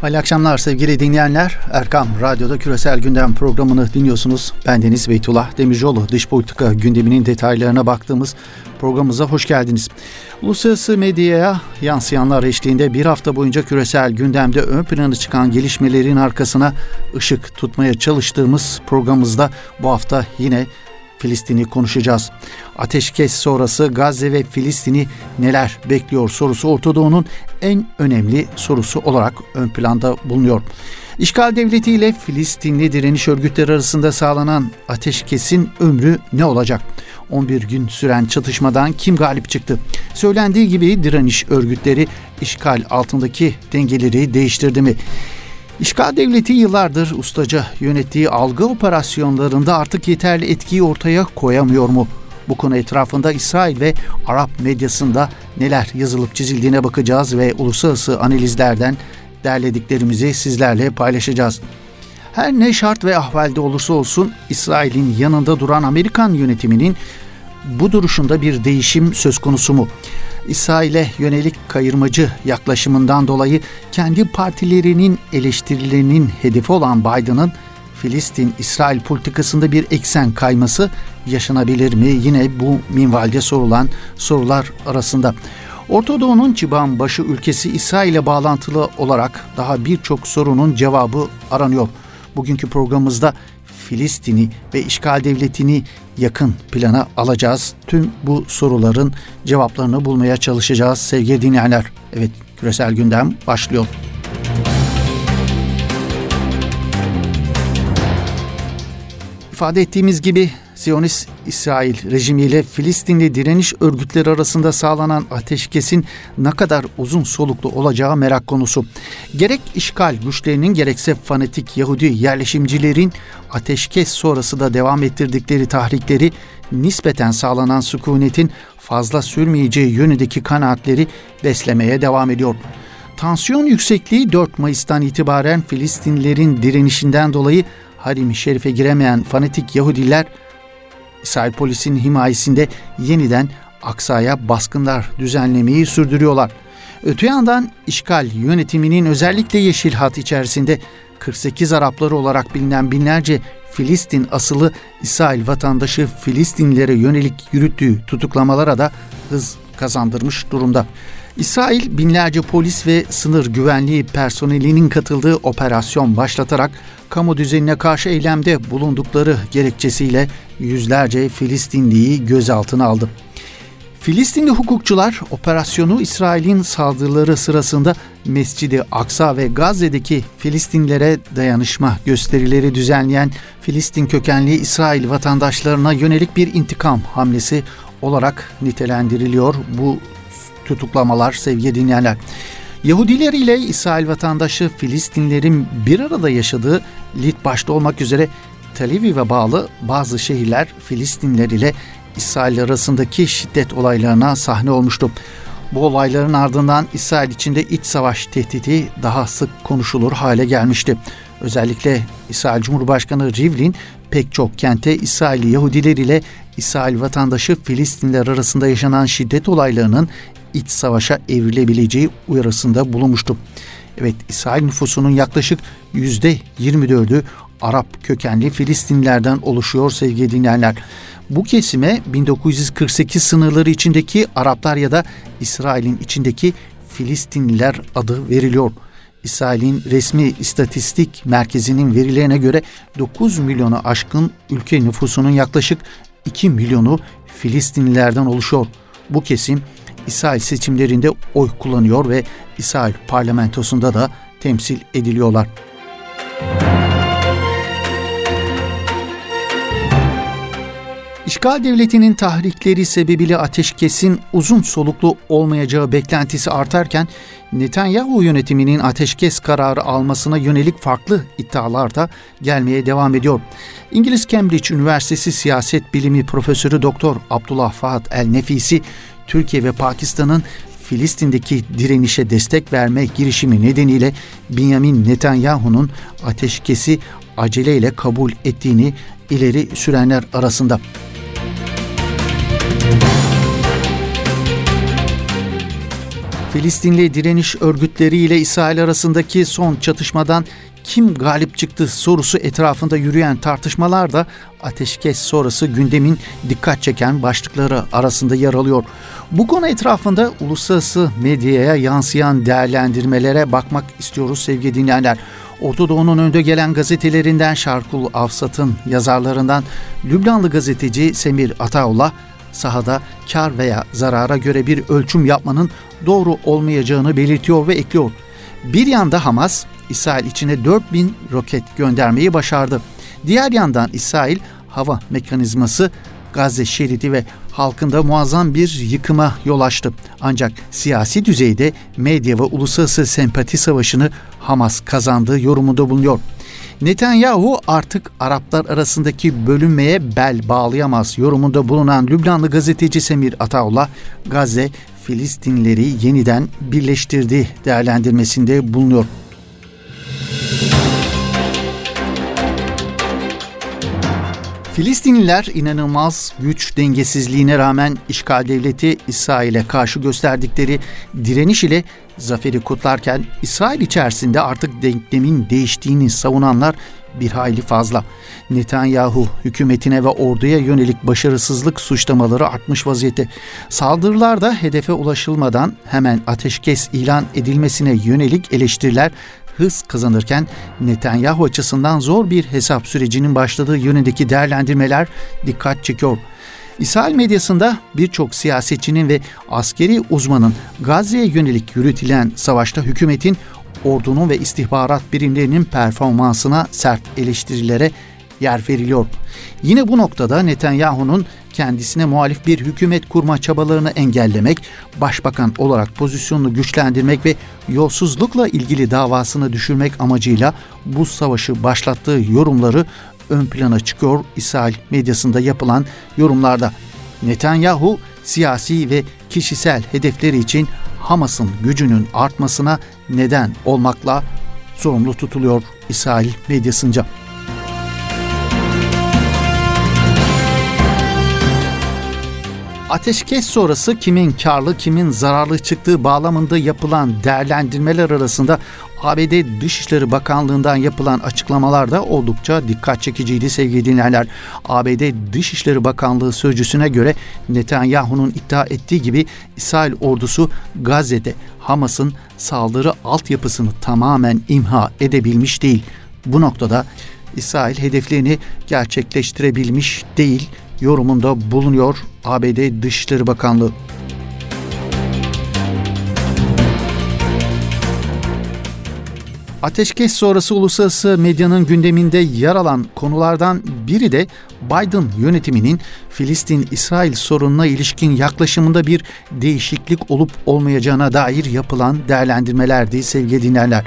Hayırlı akşamlar sevgili dinleyenler. Erkam Radyo'da Küresel Gündem programını dinliyorsunuz. Ben Deniz Beytullah Demircioğlu. Dış politika gündeminin detaylarına baktığımız programımıza hoş geldiniz. Uluslararası medyaya yansıyanlar eşliğinde bir hafta boyunca küresel gündemde ön plana çıkan gelişmelerin arkasına ışık tutmaya çalıştığımız programımızda bu hafta yine Filistin'i konuşacağız. Ateşkes sonrası Gazze ve Filistin'i neler bekliyor sorusu Orta Doğu'nun en önemli sorusu olarak ön planda bulunuyor. İşgal devleti ile Filistinli direniş örgütleri arasında sağlanan ateşkesin ömrü ne olacak? 11 gün süren çatışmadan kim galip çıktı? Söylendiği gibi direniş örgütleri işgal altındaki dengeleri değiştirdi mi? İşgal devleti yıllardır ustaca yönettiği algı operasyonlarında artık yeterli etkiyi ortaya koyamıyor mu? Bu konu etrafında İsrail ve Arap medyasında neler yazılıp çizildiğine bakacağız ve uluslararası analizlerden derlediklerimizi sizlerle paylaşacağız. Her ne şart ve ahvalde olursa olsun İsrail'in yanında duran Amerikan yönetiminin bu duruşunda bir değişim söz konusu mu? İsrail'e yönelik kayırmacı yaklaşımından dolayı kendi partilerinin eleştirilerinin hedefi olan Biden'ın Filistin-İsrail politikasında bir eksen kayması yaşanabilir mi? Yine bu minvalde sorulan sorular arasında. Orta Doğu'nun çıban başı ülkesi İsrail'e bağlantılı olarak daha birçok sorunun cevabı aranıyor. Bugünkü programımızda Filistin'i ve işgal devletini yakın plana alacağız. Tüm bu soruların cevaplarını bulmaya çalışacağız sevgili dinleyenler. Evet küresel gündem başlıyor. İfade ettiğimiz gibi Siyonist İsrail rejimiyle Filistinli direniş örgütleri arasında sağlanan ateşkesin ne kadar uzun soluklu olacağı merak konusu. Gerek işgal güçlerinin gerekse fanatik Yahudi yerleşimcilerin ateşkes sonrası da devam ettirdikleri tahrikleri nispeten sağlanan sükunetin fazla sürmeyeceği yönündeki kanaatleri beslemeye devam ediyor. Tansiyon yüksekliği 4 Mayıs'tan itibaren Filistinlilerin direnişinden dolayı Harim-i Şerif'e giremeyen fanatik Yahudiler İsrail polisinin himayesinde yeniden Aksa'ya baskınlar düzenlemeyi sürdürüyorlar. Öte yandan işgal yönetiminin özellikle Yeşil Hat içerisinde 48 Arapları olarak bilinen binlerce Filistin asılı İsrail vatandaşı Filistinlilere yönelik yürüttüğü tutuklamalara da hız kazandırmış durumda. İsrail binlerce polis ve sınır güvenliği personelinin katıldığı operasyon başlatarak kamu düzenine karşı eylemde bulundukları gerekçesiyle yüzlerce Filistinliyi gözaltına aldı. Filistinli hukukçular operasyonu İsrail'in saldırıları sırasında Mescidi Aksa ve Gazze'deki Filistinlere dayanışma gösterileri düzenleyen Filistin kökenli İsrail vatandaşlarına yönelik bir intikam hamlesi olarak nitelendiriliyor bu tutuklamalar sevgili dinleyenler. Yahudiler ile İsrail vatandaşı Filistinlerin bir arada yaşadığı Lit başta olmak üzere Tel Aviv'e bağlı bazı şehirler Filistinler ile İsrail arasındaki şiddet olaylarına sahne olmuştu. Bu olayların ardından İsrail içinde iç savaş tehdidi daha sık konuşulur hale gelmişti. Özellikle İsrail Cumhurbaşkanı Rivlin pek çok kente İsrail Yahudiler ile İsrail vatandaşı Filistinler arasında yaşanan şiddet olaylarının iç savaşa evrilebileceği uyarısında bulunmuştu. Evet İsrail nüfusunun yaklaşık yüzde 24'ü Arap kökenli Filistinlerden oluşuyor sevgili dinleyenler. Bu kesime 1948 sınırları içindeki Araplar ya da İsrail'in içindeki Filistinliler adı veriliyor. İsrail'in resmi istatistik merkezinin verilerine göre 9 milyonu aşkın ülke nüfusunun yaklaşık 2 milyonu Filistinlilerden oluşuyor. Bu kesim İsrail seçimlerinde oy kullanıyor ve İsrail parlamentosunda da temsil ediliyorlar. İşgal devletinin tahrikleri sebebiyle ateşkesin uzun soluklu olmayacağı beklentisi artarken Netanyahu yönetiminin ateşkes kararı almasına yönelik farklı iddialar da gelmeye devam ediyor. İngiliz Cambridge Üniversitesi Siyaset Bilimi Profesörü Doktor Abdullah Fahat El Nefisi Türkiye ve Pakistan'ın Filistin'deki direnişe destek verme girişimi nedeniyle Benjamin Netanyahu'nun ateşkesi aceleyle kabul ettiğini ileri sürenler arasında. Filistinli direniş örgütleriyle İsrail arasındaki son çatışmadan kim galip çıktı sorusu etrafında yürüyen tartışmalar da ateşkes sonrası gündemin dikkat çeken başlıkları arasında yer alıyor. Bu konu etrafında uluslararası medyaya yansıyan değerlendirmelere bakmak istiyoruz sevgili dinleyenler. Orta Doğu'nun önde gelen gazetelerinden Şarkul Avsat'ın yazarlarından Lübnanlı gazeteci Semir Ataullah sahada kar veya zarara göre bir ölçüm yapmanın doğru olmayacağını belirtiyor ve ekliyor. Bir yanda Hamas, İsrail içine 4000 roket göndermeyi başardı. Diğer yandan İsrail hava mekanizması Gazze şeridi ve halkında muazzam bir yıkıma yol açtı. Ancak siyasi düzeyde medya ve uluslararası sempati savaşını Hamas kazandığı yorumunda bulunuyor. Netanyahu artık Araplar arasındaki bölünmeye bel bağlayamaz yorumunda bulunan Lübnanlı gazeteci Semir Ataullah, Gazze Filistinleri yeniden birleştirdi değerlendirmesinde bulunuyor. Filistinliler inanılmaz güç dengesizliğine rağmen işgal devleti İsrail'e karşı gösterdikleri direniş ile zaferi kutlarken İsrail içerisinde artık denklemin değiştiğini savunanlar bir hayli fazla. Netanyahu hükümetine ve orduya yönelik başarısızlık suçlamaları artmış vaziyette. Saldırılarda hedefe ulaşılmadan hemen ateşkes ilan edilmesine yönelik eleştiriler hız kazanırken Netanyahu açısından zor bir hesap sürecinin başladığı yönündeki değerlendirmeler dikkat çekiyor. İsrail medyasında birçok siyasetçinin ve askeri uzmanın Gazze'ye yönelik yürütülen savaşta hükümetin ordunun ve istihbarat birimlerinin performansına sert eleştirilere yer veriliyor. Yine bu noktada Netanyahu'nun kendisine muhalif bir hükümet kurma çabalarını engellemek, başbakan olarak pozisyonunu güçlendirmek ve yolsuzlukla ilgili davasını düşürmek amacıyla bu savaşı başlattığı yorumları ön plana çıkıyor İsrail medyasında yapılan yorumlarda. Netanyahu siyasi ve kişisel hedefleri için Hamas'ın gücünün artmasına neden olmakla sorumlu tutuluyor İsrail medyasınca. Ateşkes sonrası kimin karlı kimin zararlı çıktığı bağlamında yapılan değerlendirmeler arasında ABD Dışişleri Bakanlığı'ndan yapılan açıklamalar da oldukça dikkat çekiciydi sevgili dinleyenler. ABD Dışişleri Bakanlığı sözcüsüne göre Netanyahu'nun iddia ettiği gibi İsrail ordusu Gazze'de Hamas'ın saldırı altyapısını tamamen imha edebilmiş değil. Bu noktada İsrail hedeflerini gerçekleştirebilmiş değil yorumunda bulunuyor ABD Dışişleri Bakanlığı. Ateşkes sonrası uluslararası medyanın gündeminde yer alan konulardan biri de Biden yönetiminin Filistin-İsrail sorununa ilişkin yaklaşımında bir değişiklik olup olmayacağına dair yapılan değerlendirmelerdi sevgili dinleyenler.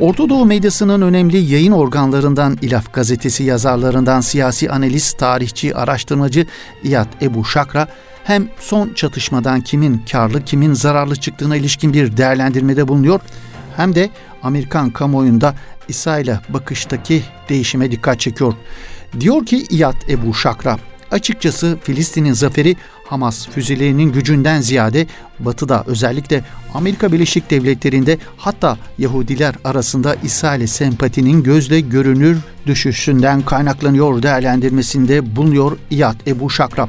Orta Doğu medyasının önemli yayın organlarından İlaf gazetesi yazarlarından siyasi analist, tarihçi, araştırmacı İyad Ebu Şakra hem son çatışmadan kimin karlı kimin zararlı çıktığına ilişkin bir değerlendirmede bulunuyor hem de Amerikan kamuoyunda İsrail'e bakıştaki değişime dikkat çekiyor. Diyor ki İyad Ebu Şakra, açıkçası Filistin'in zaferi Hamas füzelerinin gücünden ziyade Batı'da özellikle Amerika Birleşik Devletleri'nde hatta Yahudiler arasında İsrail'e sempatinin gözle görünür düşüşünden kaynaklanıyor değerlendirmesinde bulunuyor İyad Ebu Şakra.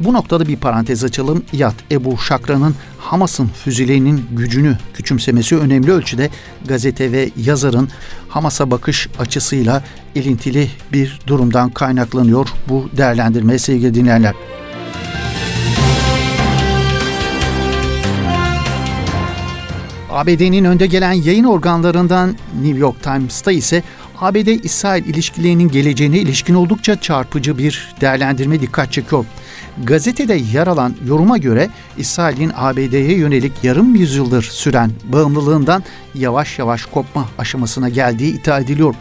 Bu noktada bir parantez açalım. İyad Ebu Şakra'nın Hamas'ın füzelerinin gücünü küçümsemesi önemli ölçüde gazete ve yazarın Hamas'a bakış açısıyla ilintili bir durumdan kaynaklanıyor bu değerlendirme sevgili dinleyenler. ABD'nin önde gelen yayın organlarından New York Times'ta ise ABD-İsrail ilişkilerinin geleceğine ilişkin oldukça çarpıcı bir değerlendirme dikkat çekiyor. Gazetede yer alan yoruma göre İsrail'in ABD'ye yönelik yarım yüzyıldır süren bağımlılığından yavaş yavaş kopma aşamasına geldiği iddia ediliyor.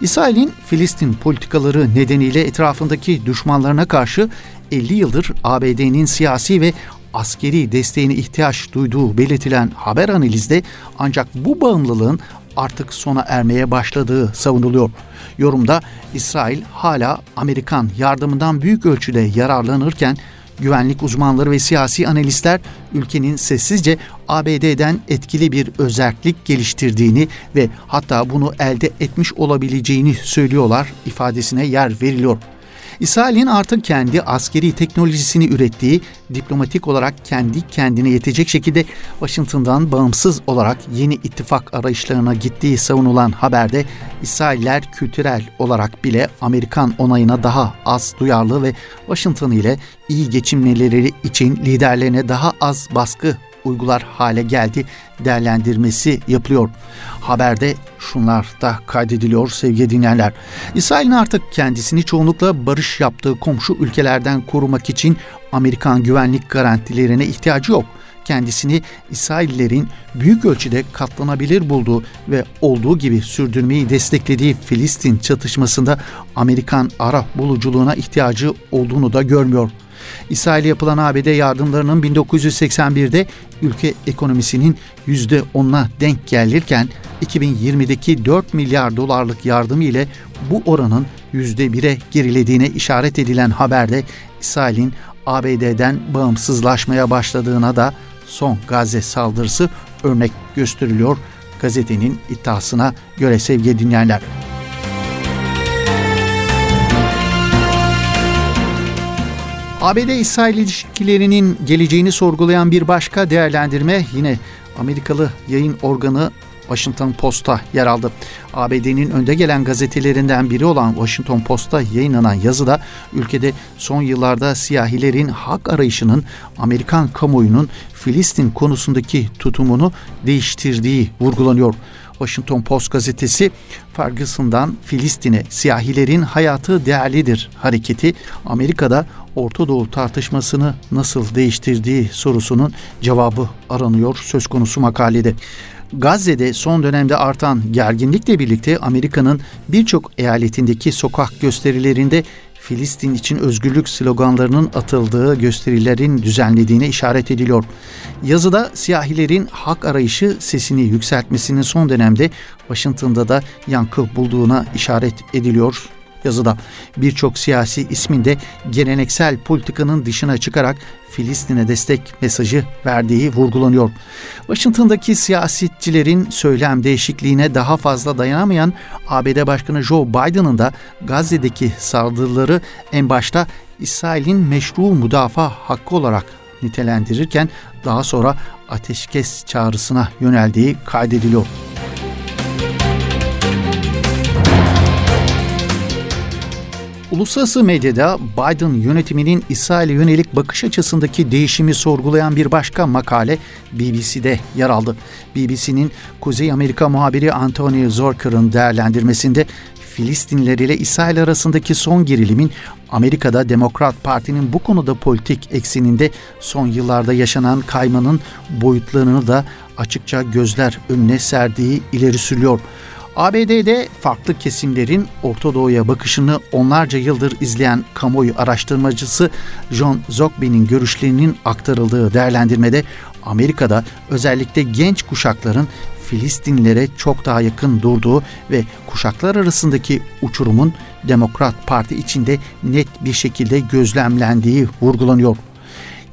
İsrail'in Filistin politikaları nedeniyle etrafındaki düşmanlarına karşı 50 yıldır ABD'nin siyasi ve askeri desteğine ihtiyaç duyduğu belirtilen haber analizde ancak bu bağımlılığın artık sona ermeye başladığı savunuluyor. Yorumda İsrail hala Amerikan yardımından büyük ölçüde yararlanırken Güvenlik uzmanları ve siyasi analistler ülkenin sessizce ABD'den etkili bir özellik geliştirdiğini ve hatta bunu elde etmiş olabileceğini söylüyorlar ifadesine yer veriliyor. İsrail'in artık kendi askeri teknolojisini ürettiği, diplomatik olarak kendi kendine yetecek şekilde Washington'dan bağımsız olarak yeni ittifak arayışlarına gittiği savunulan haberde İsrailler kültürel olarak bile Amerikan onayına daha az duyarlı ve Washington ile iyi geçinmeleri için liderlerine daha az baskı uygular hale geldi değerlendirmesi yapılıyor. Haberde şunlar da kaydediliyor sevgili dinleyenler. İsrail'in artık kendisini çoğunlukla barış yaptığı komşu ülkelerden korumak için Amerikan güvenlik garantilerine ihtiyacı yok kendisini İsraillerin büyük ölçüde katlanabilir bulduğu ve olduğu gibi sürdürmeyi desteklediği Filistin çatışmasında Amerikan ara buluculuğuna ihtiyacı olduğunu da görmüyor. İsrail'e yapılan ABD yardımlarının 1981'de ülke ekonomisinin %10'una denk gelirken 2020'deki 4 milyar dolarlık yardım ile bu oranın %1'e gerilediğine işaret edilen haberde İsrail'in ABD'den bağımsızlaşmaya başladığına da son Gazze saldırısı örnek gösteriliyor gazetenin iddiasına göre sevgili dinleyenler. ABD-İsrail ilişkilerinin geleceğini sorgulayan bir başka değerlendirme yine Amerikalı yayın organı Washington Post'a yer aldı. ABD'nin önde gelen gazetelerinden biri olan Washington Post'ta yayınlanan yazıda ülkede son yıllarda siyahilerin hak arayışının Amerikan kamuoyunun Filistin konusundaki tutumunu değiştirdiği vurgulanıyor. Washington Post gazetesi Ferguson'dan Filistin'e siyahilerin hayatı değerlidir hareketi Amerika'da Orta Doğu tartışmasını nasıl değiştirdiği sorusunun cevabı aranıyor söz konusu makalede. Gazze'de son dönemde artan gerginlikle birlikte Amerika'nın birçok eyaletindeki sokak gösterilerinde Filistin için özgürlük sloganlarının atıldığı gösterilerin düzenlediğine işaret ediliyor. Yazıda siyahilerin hak arayışı sesini yükseltmesinin son dönemde Washington'da da yankı bulduğuna işaret ediliyor yazıda birçok siyasi isminde geleneksel politikanın dışına çıkarak Filistin'e destek mesajı verdiği vurgulanıyor. Washington'daki siyasetçilerin söylem değişikliğine daha fazla dayanamayan ABD Başkanı Joe Biden'ın da Gazze'deki saldırıları en başta İsrail'in meşru müdafaa hakkı olarak nitelendirirken daha sonra ateşkes çağrısına yöneldiği kaydediliyor. Uluslararası medyada Biden yönetiminin İsrail'e yönelik bakış açısındaki değişimi sorgulayan bir başka makale BBC'de yer aldı. BBC'nin Kuzey Amerika muhabiri Anthony Zorker'ın değerlendirmesinde Filistinler ile İsrail arasındaki son gerilimin Amerika'da Demokrat Parti'nin bu konuda politik ekseninde son yıllarda yaşanan kaymanın boyutlarını da açıkça gözler önüne serdiği ileri sürüyor. ABD'de farklı kesimlerin Orta Doğu'ya bakışını onlarca yıldır izleyen kamuoyu araştırmacısı John Zogby'nin görüşlerinin aktarıldığı değerlendirmede Amerika'da özellikle genç kuşakların Filistinlilere çok daha yakın durduğu ve kuşaklar arasındaki uçurumun Demokrat Parti içinde net bir şekilde gözlemlendiği vurgulanıyor.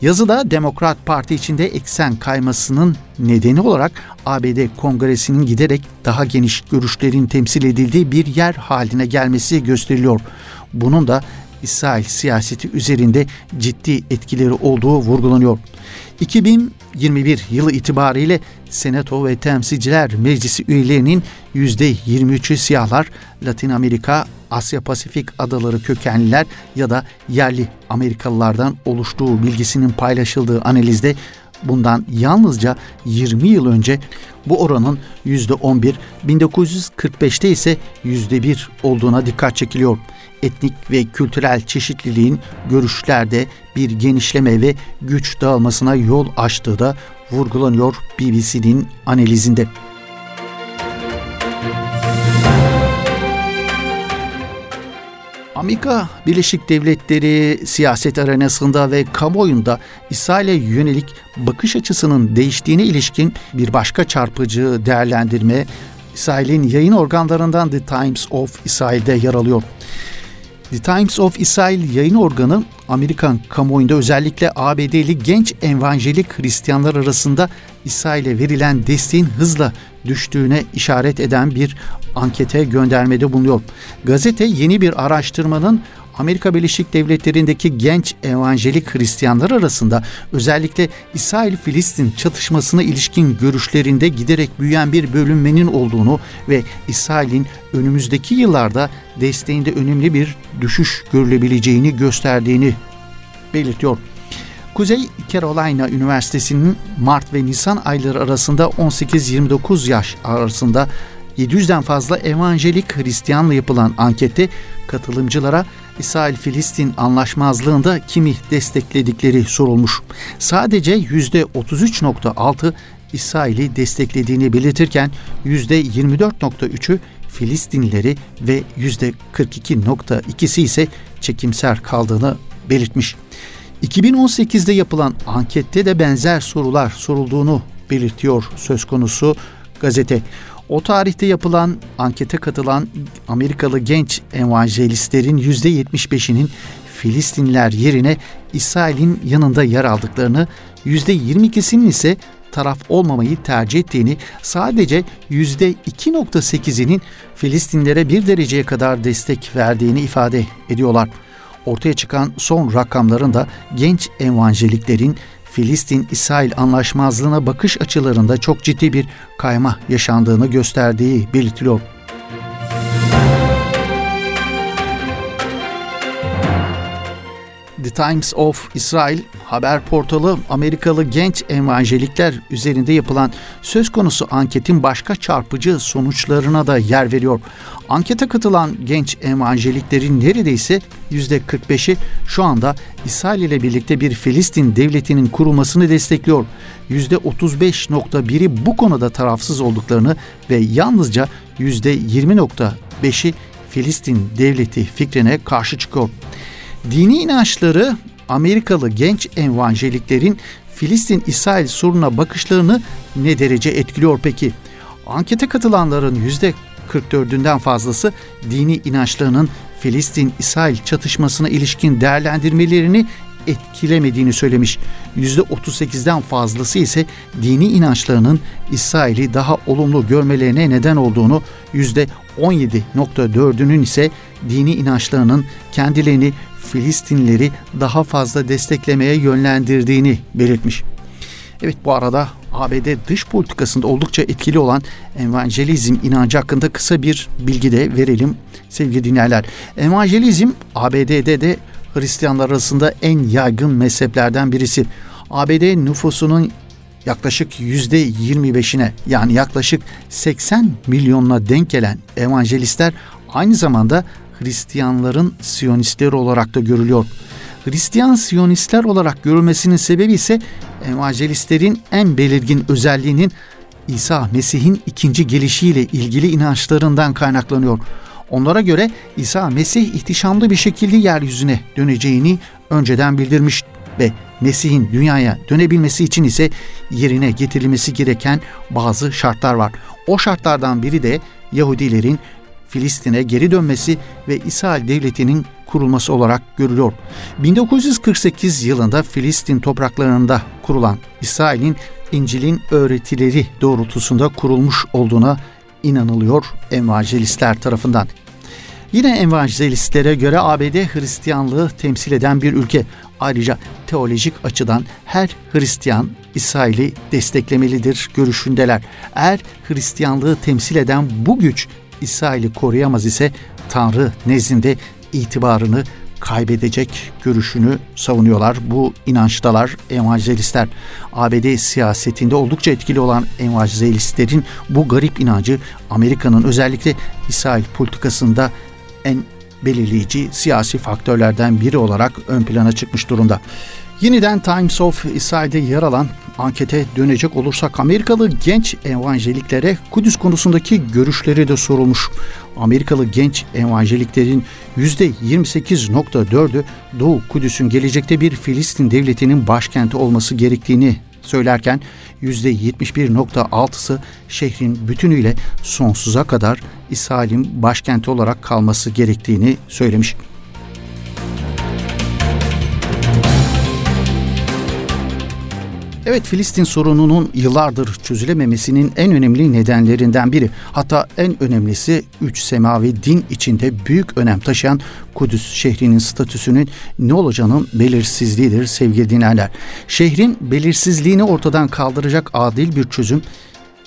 Yazıda Demokrat Parti içinde eksen kaymasının nedeni olarak ABD Kongresi'nin giderek daha geniş görüşlerin temsil edildiği bir yer haline gelmesi gösteriliyor. Bunun da İsrail siyaseti üzerinde ciddi etkileri olduğu vurgulanıyor. 2021 yılı itibariyle Senato ve Temsilciler Meclisi üyelerinin %23'ü siyahlar, Latin Amerika, Asya Pasifik adaları kökenliler ya da yerli Amerikalılardan oluştuğu bilgisinin paylaşıldığı analizde bundan yalnızca 20 yıl önce bu oranın %11, 1945'te ise %1 olduğuna dikkat çekiliyor. Etnik ve kültürel çeşitliliğin görüşlerde bir genişleme ve güç dağılmasına yol açtığı da vurgulanıyor BBC'nin analizinde. Amerika Birleşik Devletleri siyaset arenasında ve kamuoyunda İsrail'e yönelik bakış açısının değiştiğine ilişkin bir başka çarpıcı değerlendirme İsrail'in yayın organlarından The Times of İsrail'de yer alıyor. The Times of Israel yayın organı Amerikan kamuoyunda özellikle ABD'li genç evangelik Hristiyanlar arasında İsrail'e verilen desteğin hızla düştüğüne işaret eden bir ankete göndermede bulunuyor. Gazete yeni bir araştırmanın Amerika Birleşik Devletleri'ndeki genç evangelik Hristiyanlar arasında özellikle İsrail-Filistin çatışmasına ilişkin görüşlerinde giderek büyüyen bir bölünmenin olduğunu ve İsrail'in önümüzdeki yıllarda desteğinde önemli bir düşüş görülebileceğini gösterdiğini belirtiyor. Kuzey Carolina Üniversitesi'nin Mart ve Nisan ayları arasında 18-29 yaş arasında 700'den fazla evangelik Hristiyanla yapılan ankette katılımcılara İsrail-Filistin anlaşmazlığında kimi destekledikleri sorulmuş. Sadece %33.6 İsrail'i desteklediğini belirtirken %24.3'ü Filistinlileri ve %42.2'si ise çekimser kaldığını belirtmiş. 2018'de yapılan ankette de benzer sorular sorulduğunu belirtiyor söz konusu gazete. O tarihte yapılan ankete katılan Amerikalı genç evangelistlerin %75'inin Filistinliler yerine İsrail'in yanında yer aldıklarını, %22'sinin ise taraf olmamayı tercih ettiğini, sadece %2.8'inin Filistinlere bir dereceye kadar destek verdiğini ifade ediyorlar. Ortaya çıkan son rakamların da genç evangeliklerin Filistin-İsrail anlaşmazlığına bakış açılarında çok ciddi bir kayma yaşandığını gösterdiği belirtiliyor. The Times of Israel haber portalı Amerikalı genç evangelikler üzerinde yapılan söz konusu anketin başka çarpıcı sonuçlarına da yer veriyor. Ankete katılan genç evangeliklerin neredeyse %45'i şu anda İsrail ile birlikte bir Filistin devletinin kurulmasını destekliyor. %35.1'i bu konuda tarafsız olduklarını ve yalnızca %20.5'i Filistin devleti fikrine karşı çıkıyor. Dini inançları Amerikalı genç evangeliklerin Filistin-İsrail sorununa bakışlarını ne derece etkiliyor peki? Ankete katılanların yüzde 44'ünden fazlası dini inançlarının Filistin-İsrail çatışmasına ilişkin değerlendirmelerini etkilemediğini söylemiş. %38'den fazlası ise dini inançlarının İsrail'i daha olumlu görmelerine neden olduğunu, %17.4'ünün ise dini inançlarının kendilerini Filistinleri daha fazla desteklemeye yönlendirdiğini belirtmiş. Evet bu arada ABD dış politikasında oldukça etkili olan evangelizm inancı hakkında kısa bir bilgi de verelim sevgili dinleyenler. Evangelizm ABD'de de Hristiyanlar arasında en yaygın mezheplerden birisi. ABD nüfusunun yaklaşık yüzde 25'ine yani yaklaşık 80 milyonuna denk gelen evangelistler aynı zamanda Hristiyanların Siyonistleri olarak da görülüyor. Hristiyan Siyonistler olarak görülmesinin sebebi ise evangelistlerin en belirgin özelliğinin İsa Mesih'in ikinci gelişiyle ilgili inançlarından kaynaklanıyor. Onlara göre İsa Mesih ihtişamlı bir şekilde yeryüzüne döneceğini önceden bildirmiş ve Mesih'in dünyaya dönebilmesi için ise yerine getirilmesi gereken bazı şartlar var. O şartlardan biri de Yahudilerin Filistin'e geri dönmesi ve İsrail devletinin kurulması olarak görülüyor. 1948 yılında Filistin topraklarında kurulan İsrail'in İncil'in öğretileri doğrultusunda kurulmuş olduğuna inanılıyor evangelistler tarafından. Yine evangelistlere göre ABD Hristiyanlığı temsil eden bir ülke. Ayrıca teolojik açıdan her Hristiyan İsrail'i desteklemelidir görüşündeler. Eğer Hristiyanlığı temsil eden bu güç İsrail'i koruyamaz ise Tanrı nezdinde itibarını kaybedecek görüşünü savunuyorlar. Bu inançtalar evangelistler. ABD siyasetinde oldukça etkili olan evangelistlerin bu garip inancı Amerika'nın özellikle İsrail politikasında en belirleyici siyasi faktörlerden biri olarak ön plana çıkmış durumda. Yeniden Times of İsrail'de yer alan ankete dönecek olursak Amerikalı genç evanjeliklere Kudüs konusundaki görüşleri de sorulmuş. Amerikalı genç evanjeliklerin %28.4'ü Doğu Kudüs'ün gelecekte bir Filistin devletinin başkenti olması gerektiğini söylerken %71.6'sı şehrin bütünüyle sonsuza kadar İsrail'in başkenti olarak kalması gerektiğini söylemiş. Evet Filistin sorununun yıllardır çözülememesinin en önemli nedenlerinden biri. Hatta en önemlisi üç semavi din içinde büyük önem taşıyan Kudüs şehrinin statüsünün ne olacağının belirsizliğidir sevgili dinleyenler. Şehrin belirsizliğini ortadan kaldıracak adil bir çözüm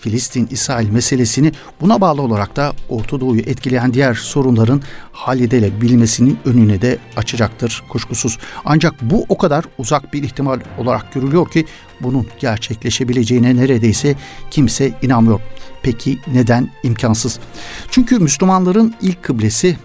Filistin-İsrail meselesini buna bağlı olarak da Orta Doğu'yu etkileyen diğer sorunların halledilebilmesinin önüne de açacaktır kuşkusuz. Ancak bu o kadar uzak bir ihtimal olarak görülüyor ki bunun gerçekleşebileceğine neredeyse kimse inanmıyor. Peki neden imkansız? Çünkü Müslümanların ilk kıblesi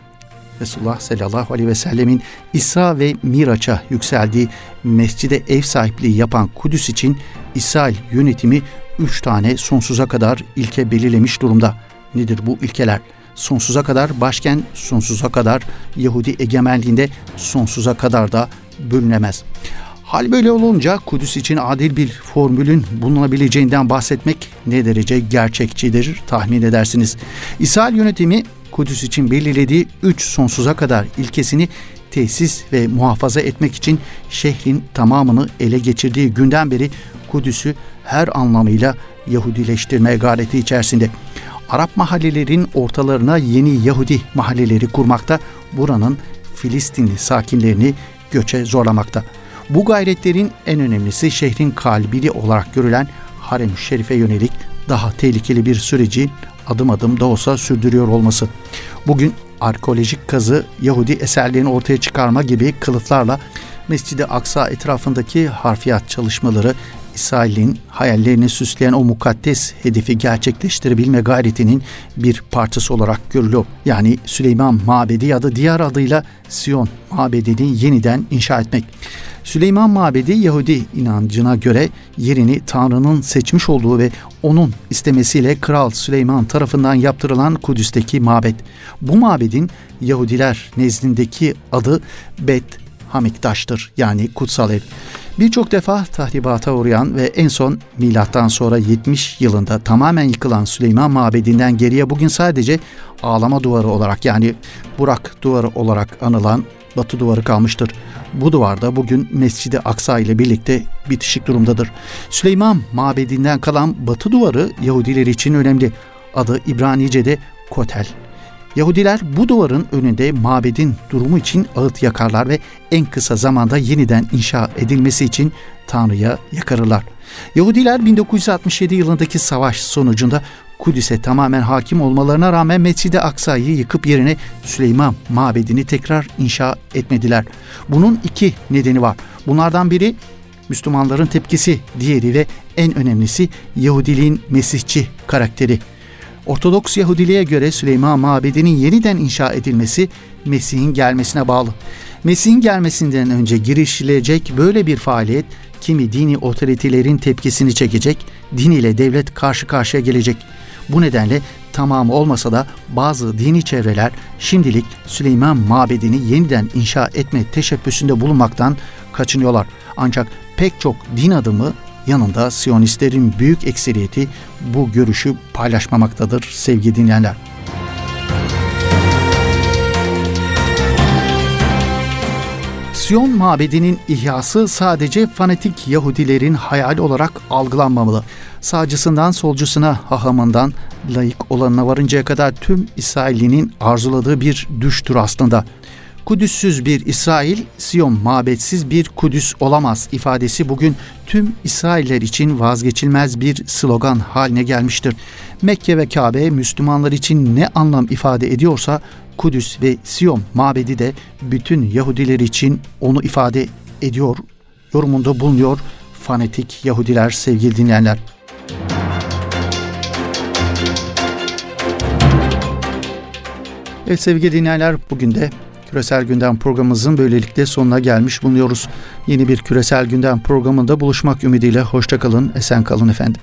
Resulullah sallallahu aleyhi ve sellemin İsra ve Miraç'a yükseldiği mescide ev sahipliği yapan Kudüs için İsrail yönetimi üç tane sonsuza kadar ilke belirlemiş durumda. Nedir bu ilkeler? Sonsuza kadar başkent, sonsuza kadar Yahudi egemenliğinde, sonsuza kadar da bölünemez. Hal böyle olunca Kudüs için adil bir formülün bulunabileceğinden bahsetmek ne derece gerçekçidir tahmin edersiniz. İsrail yönetimi Kudüs için belirlediği üç sonsuza kadar ilkesini tesis ve muhafaza etmek için şehrin tamamını ele geçirdiği günden beri Kudüs'ü her anlamıyla Yahudileştirme gayreti içerisinde. Arap mahallelerin ortalarına yeni Yahudi mahalleleri kurmakta, buranın Filistinli sakinlerini göçe zorlamakta. Bu gayretlerin en önemlisi şehrin kalbili olarak görülen Harem-i Şerif'e yönelik daha tehlikeli bir süreci adım adım da olsa sürdürüyor olması. Bugün arkeolojik kazı, Yahudi eserlerini ortaya çıkarma gibi kılıflarla Mescid-i Aksa etrafındaki harfiyat çalışmaları İsrail'in hayallerini süsleyen o mukaddes hedefi gerçekleştirebilme gayretinin bir parçası olarak görülüyor. Yani Süleyman Mabedi ya da diğer adıyla Siyon Mabedi'ni yeniden inşa etmek. Süleyman Mabedi Yahudi inancına göre yerini Tanrı'nın seçmiş olduğu ve onun istemesiyle Kral Süleyman tarafından yaptırılan Kudüs'teki mabet. Bu mabedin Yahudiler nezdindeki adı Bet Hamiktaş'tır yani kutsal ev. Birçok defa tahribata uğrayan ve en son milattan sonra 70 yılında tamamen yıkılan Süleyman Mabedi'nden geriye bugün sadece ağlama duvarı olarak yani Burak duvarı olarak anılan Batı duvarı kalmıştır. Bu duvarda bugün Mescid-i Aksa ile birlikte bitişik durumdadır. Süleyman Mabedi'nden kalan Batı duvarı Yahudiler için önemli. Adı İbranice'de Kotel Yahudiler bu duvarın önünde mabedin durumu için ağıt yakarlar ve en kısa zamanda yeniden inşa edilmesi için Tanrı'ya yakarırlar. Yahudiler 1967 yılındaki savaş sonucunda Kudüs'e tamamen hakim olmalarına rağmen Mescid-i Aksa'yı yıkıp yerine Süleyman mabedini tekrar inşa etmediler. Bunun iki nedeni var. Bunlardan biri Müslümanların tepkisi, diğeri ve en önemlisi Yahudiliğin Mesihçi karakteri. Ortodoks Yahudiliğe göre Süleyman Mabedi'nin yeniden inşa edilmesi Mesih'in gelmesine bağlı. Mesih'in gelmesinden önce girişilecek böyle bir faaliyet kimi dini otoritelerin tepkisini çekecek, din ile devlet karşı karşıya gelecek. Bu nedenle tamamı olmasa da bazı dini çevreler şimdilik Süleyman Mabedi'ni yeniden inşa etme teşebbüsünde bulunmaktan kaçınıyorlar. Ancak pek çok din adımı yanında Siyonistlerin büyük ekseriyeti bu görüşü paylaşmamaktadır sevgili dinleyenler. Siyon mabedinin ihyası sadece fanatik Yahudilerin hayal olarak algılanmamalı. Sağcısından solcusuna, hahamından layık olanına varıncaya kadar tüm İsrail'inin arzuladığı bir düştür aslında. Kudüssüz bir İsrail, Siyon mabetsiz bir Kudüs olamaz ifadesi bugün tüm İsrailler için vazgeçilmez bir slogan haline gelmiştir. Mekke ve Kabe Müslümanlar için ne anlam ifade ediyorsa Kudüs ve Siyon mabedi de bütün Yahudiler için onu ifade ediyor, yorumunda bulunuyor fanatik Yahudiler sevgili dinleyenler. Evet sevgili dinleyenler bugün de Küresel Gündem programımızın böylelikle sonuna gelmiş bulunuyoruz. Yeni bir Küresel Gündem programında buluşmak ümidiyle hoşçakalın, esen kalın efendim.